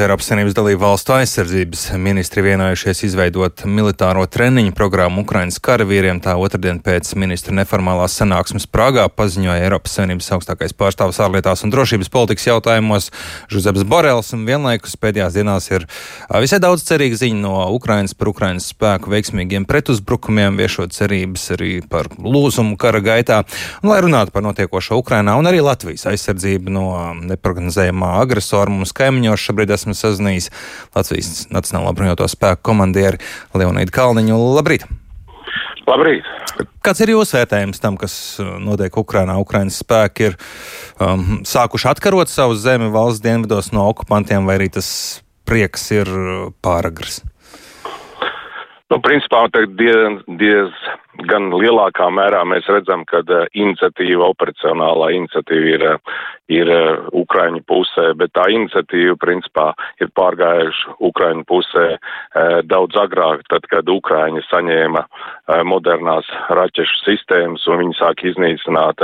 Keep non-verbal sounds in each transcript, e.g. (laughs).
Eiropas Savienības dalību valstu aizsardzības ministri vienojušies izveidot militāro treniņu programmu Ukraiņas karavīriem. Tā otrdien pēc ministra neformālās sanāksmes Prāgā paziņoja Eiropas Savienības augstākais pārstāvs ārlietās un drošības politikas jautājumos Žuzeps Borels, vienlaikus pēdējās dienās ir visai daudz cerīgu ziņu no Ukraiņas par Ukraiņas spēku veiksmīgiem pretuzbrukumiem, viešot cerības arī par lūzumu kara gaitā, un lai runātu par notiekošo Ukrainā un arī Latvijas aizsardzību no neprognozējumā agresora mums kaimiņos šobrīd esmu sazinājies Latvijas Nacionālā bruņoto spēku komandieri Leonīdu Kalniņu. Labrīt! Labrīt! Kāds ir jūsu vērtējums tam, kas uh, notiek Ukrajinā? Ukraiņas spēki ir um, sākuši atkarot savu zemi valsts dienvidos no okupantiem, vai arī tas prieks ir uh, pāragrs? Nu, principā, diez, diezgan lielākā mērā mēs redzam, ka uh, iniciatīva, operacionālā iniciatīva ir, uh, ir uh, Ukraiņu pusē, bet tā iniciatīva, principā, ir pārgājuši Ukraiņu pusē uh, daudz agrāk, tad, kad Ukraiņa saņēma modernās raķešu sistēmas un viņi sāk iznīcināt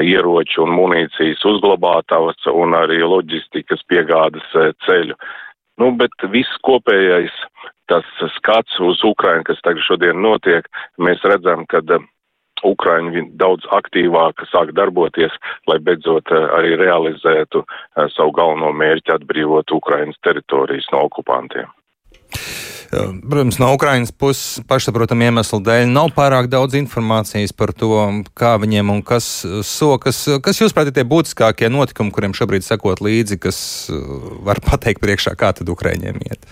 ieroču un munīcijas uzglabātavas un arī loģistikas piegādes ceļu. Nu, bet viss kopējais tas skats uz Ukrainu, kas tagad šodien notiek, mēs redzam, ka eh, Ukraiņi daudz aktīvāk sāk darboties, lai beidzot eh, arī realizētu eh, savu galveno mērķi atbrīvot Ukrainas teritorijas no okupantiem. Protams, no Ukraiņas puses pašsaprotam iemeslu dēļ nav pārāk daudz informācijas par to, kā viņiem un kas sokas. Kas jūs prāt ir tie būtiskākie notikumi, kuriem šobrīd sekot līdzi, kas var pateikt priekšā, kā tad Ukraiņiem iet?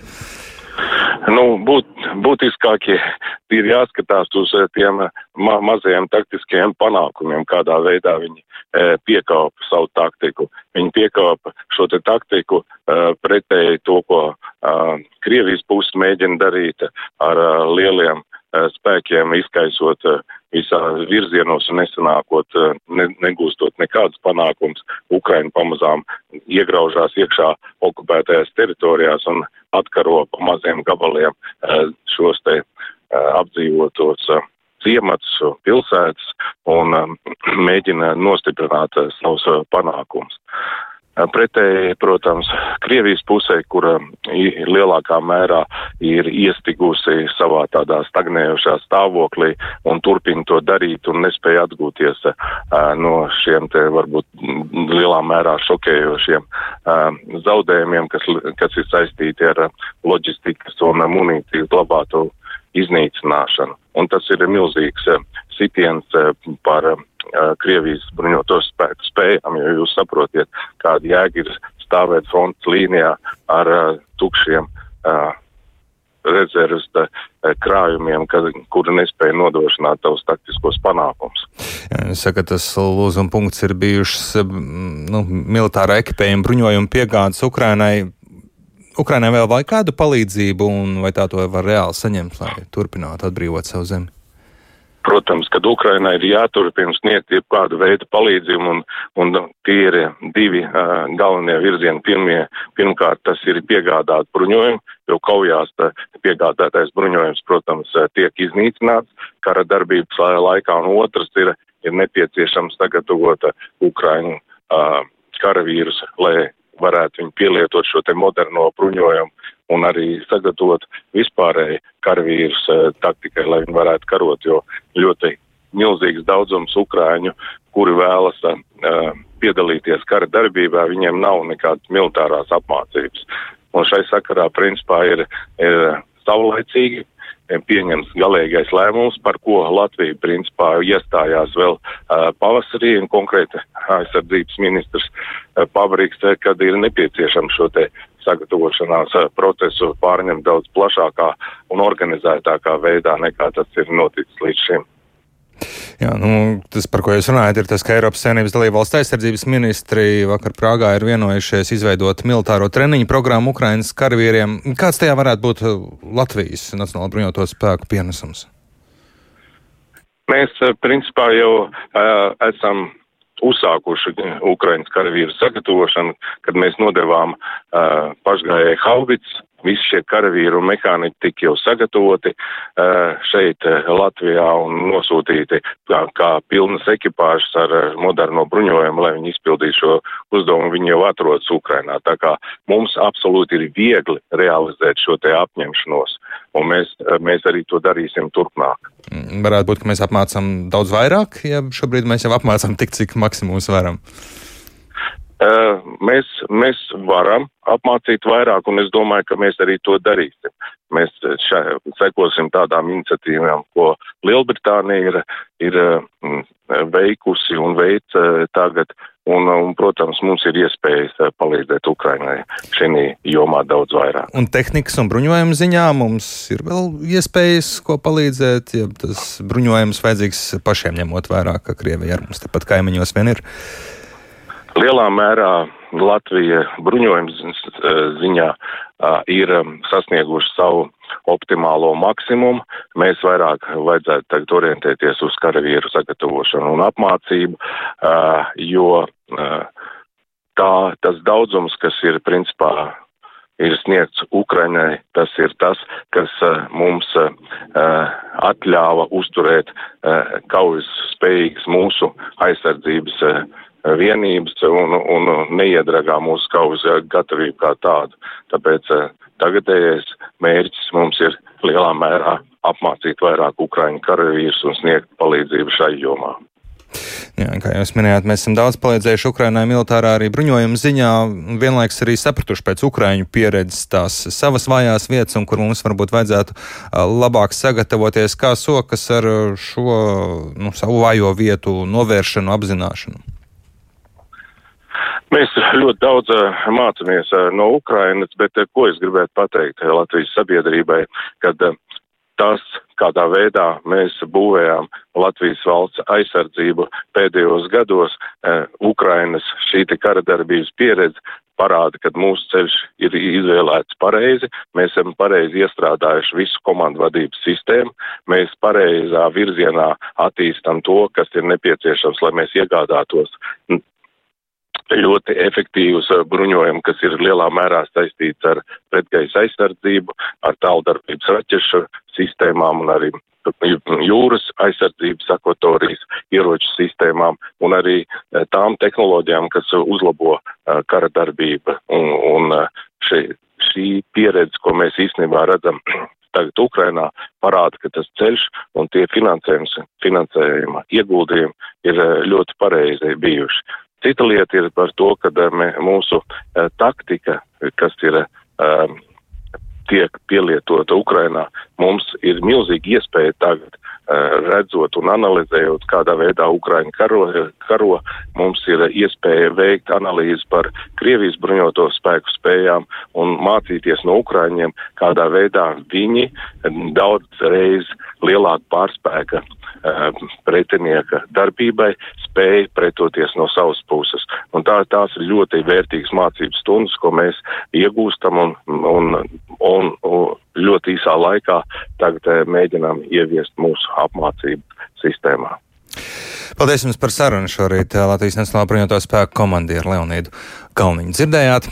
Nu, būt, būtiskākie ir jāskatās uz eh, tiem eh, ma mazajiem taktiskajiem panākumiem, kādā veidā viņi e, piekāpa savu taktiku. Viņi piekāpa šo te taktiku e, pretēji to, ko e, Krievijas puses mēģina darīt ar e, lieliem spēkiem, izkaisot e, visā virzienos un nesanākot, ne, negūstot nekādus panākums. Ukraina pamazām iegraužās iekšā okupētajās teritorijās un atkaro pa maziem gabaliem eh, šos te eh, apdzīvotos eh, ciematus, pilsētas un (clears throat) mēģina nostiprināt savus panākumus. Pretēji, protams, Krievijas pusē, kura lielākā mērā ir iestigusi savā tādā stagnējošā stāvoklī un turpina to darīt un nespēja atgūties no šiem te varbūt lielā mērā šokējošiem zaudējumiem, kas, kas ir saistīti ar loģistikas un munīcijas glabātu iznīcināšanu. Un tas ir milzīgs sitiens par Krievijas bruņoto spēku spējām, jo jūs saprotiet, kāda jēga ir stāvēt fronts līnijā ar uh, tukšiem uh, rezerves krājumiem, kad, kuri nespēja nodrošināt tavus taktiskos panākumus. Saka, tas lūzuma punkts ir bijušas nu, militāra ekipējuma bruņojuma piegādes Ukrainai. Ukrainai vēl vajag kādu palīdzību, un vai tā to var reāli saņemt, lai turpinātu atbrīvot savu zemi? Protams, kad Ukrainai ir jāturpina sniegt jebkādu veidu palīdzību, un, un tie ir divi uh, galvenie virzieni. Pirmie, pirmkārt, tas ir piegādāt bruņojumu, jo kaujās piegādātais bruņojums, protams, tiek iznīcināts kara darbības laikā, un otrs ir, ir nepieciešams sagatavot Ukrainu uh, karavīrus, lai varētu viņi pielietot šo te moderno bruņojumu un arī sagatavot vispārēji karavīrus uh, taktikai, lai viņi varētu karot, jo ļoti milzīgs daudzums ukrāņu, kuri vēlas uh, piedalīties kara darbībā, viņiem nav nekādas militārās apmācības. Un šai sakarā principā ir, ir savlaicīgi pieņems galīgais lēmums, par ko Latvija principā iestājās vēl uh, pavasarī, un konkrēti aizsardzības ministrs uh, Pabriks, kad ir nepieciešams šo te sagatavošanās procesu pārņemt daudz plašākā un organizētākā veidā nekā tas ir noticis līdz šim. Jā, nu, tas, par ko jūs runājat, ir tas, ka Eiropas Savienības dalībvalsts aizsardzības ministri vakar Prāgā ir vienojušies izveidot militāro treniņu programmu Ukrainas karavīriem. Kāds tajā varētu būt Latvijas Nacionālo bruņoto spēku pienesums? Mēs, principā, jau uh, esam uzsākuši Ukrainas karavīru sagatavošanu, kad mēs nodevām uh, pašgājēju haubits visi šie karavīri un mehāniķi tika jau sagatavoti šeit Latvijā un nosūtīti kā, kā pilnas ekipāžas ar moderno bruņojumu, lai viņi izpildītu šo uzdevumu. Viņi jau atrodas Ukrainā. Tā kā mums absolūti ir viegli realizēt šo te apņemšanos, un mēs, mēs arī to darīsim turpmāk. Mm, varētu būt, ka mēs apmācām daudz vairāk, ja šobrīd mēs jau apmācām tik, cik maksimums varam. Mēs, mēs varam apmācīt vairāk, un es domāju, ka mēs arī to darīsim. Mēs šā, sekosim tādām iniciatīvām, ko Lielbritānija ir, ir veikusi un veic tagad, un, un, protams, mums ir iespējas palīdzēt Ukrainai šī jomā daudz vairāk. Un tehnikas un bruņojuma ziņā mums ir vēl iespējas, ko palīdzēt, ja tas bruņojums vajadzīgs pašiem ņemot vērā, ka Krievija ar mums tepat kaimiņos vien ir. Lielā mērā Latvija bruņojuma ziņā ir sasnieguši savu optimālo maksimumu. Mēs vairāk vajadzētu tagad orientēties uz karavīru sagatavošanu un apmācību, jo tā, tas daudzums, kas ir principā ir sniegts Ukrainai, tas ir tas, kas mums atļāva uzturēt kaujas spējīgas mūsu aizsardzības vienības un, un neiedragā mūsu kaujas gatavību kā tādu. Tāpēc eh, tagadējais mērķis mums ir lielā mērā apmācīt vairāk ukraiņu karavīrus un sniegt palīdzību šai jomā. Jā, kā jūs minējāt, mēs esam daudz palīdzējuši Ukraiņai militārā arī bruņojuma ziņā, vienlaikus arī sapratuši pēc Ukraiņu pieredzes tās savas vājās vietas, un kur mums varbūt vajadzētu labāk sagatavoties, kā sokas ar šo nu, savu vājo vietu novēršanu, apzināšanu. Mēs (laughs) ļoti daudz uh, mācāmies uh, no Ukrainas, bet uh, ko es gribētu pateikt Latvijas sabiedrībai, kad tas, kādā veidā mēs būvējām Latvijas valsts aizsardzību pēdējos gados, Ukrainas šī kara darbības pieredze parāda, ka mūsu ceļš ir izvēlēts pareizi, mēs esam pareizi iestrādājuši visu komandu vadības sistēmu, mēs pareizā virzienā attīstam to, kas ir nepieciešams, lai mēs iegādātos ļoti efektīvus uh, bruņojumu, kas ir lielā mērā saistīts ar pretgaisa aizsardzību, ar tāldarbības raķešu sistēmām un arī jūras aizsardzības akvatorijas ieroču sistēmām un arī uh, tām tehnoloģijām, kas uzlabo uh, kara darbību. Un, un šī, šī pieredze, ko mēs īstenībā redzam (clears throat) tagad Ukrainā, parāda, ka tas ceļš un tie finansējuma ieguldījumi ir ļoti pareizi bijuši. Cita lieta ir par to, ka eh, mūsu eh, taktika, kas ir tiek pielietota Ukrainā, mums ir milzīgi iespēja tagad uh, redzot un analizējot, kādā veidā Ukraina karo, karo, mums ir iespēja veikt analīzi par Krievijas bruņoto spēku spējām un mācīties no Ukraiņiem, kādā veidā viņi daudz reiz lielāku pārspēka pretinieka darbībai spēja pretoties no savas puses. Un tā, tās ir ļoti vērtīgas mācības stundas, ko mēs iegūstam un, un, un, un ļoti īsā laikā tagad uh, mēģinām ieviest mūsu apmācību sistēmā. Paldies jums par sarunu šorīt Latvijas Nacionālā bruņoto spēku komandieru Leonīdu Kalniņu. Dzirdējāt,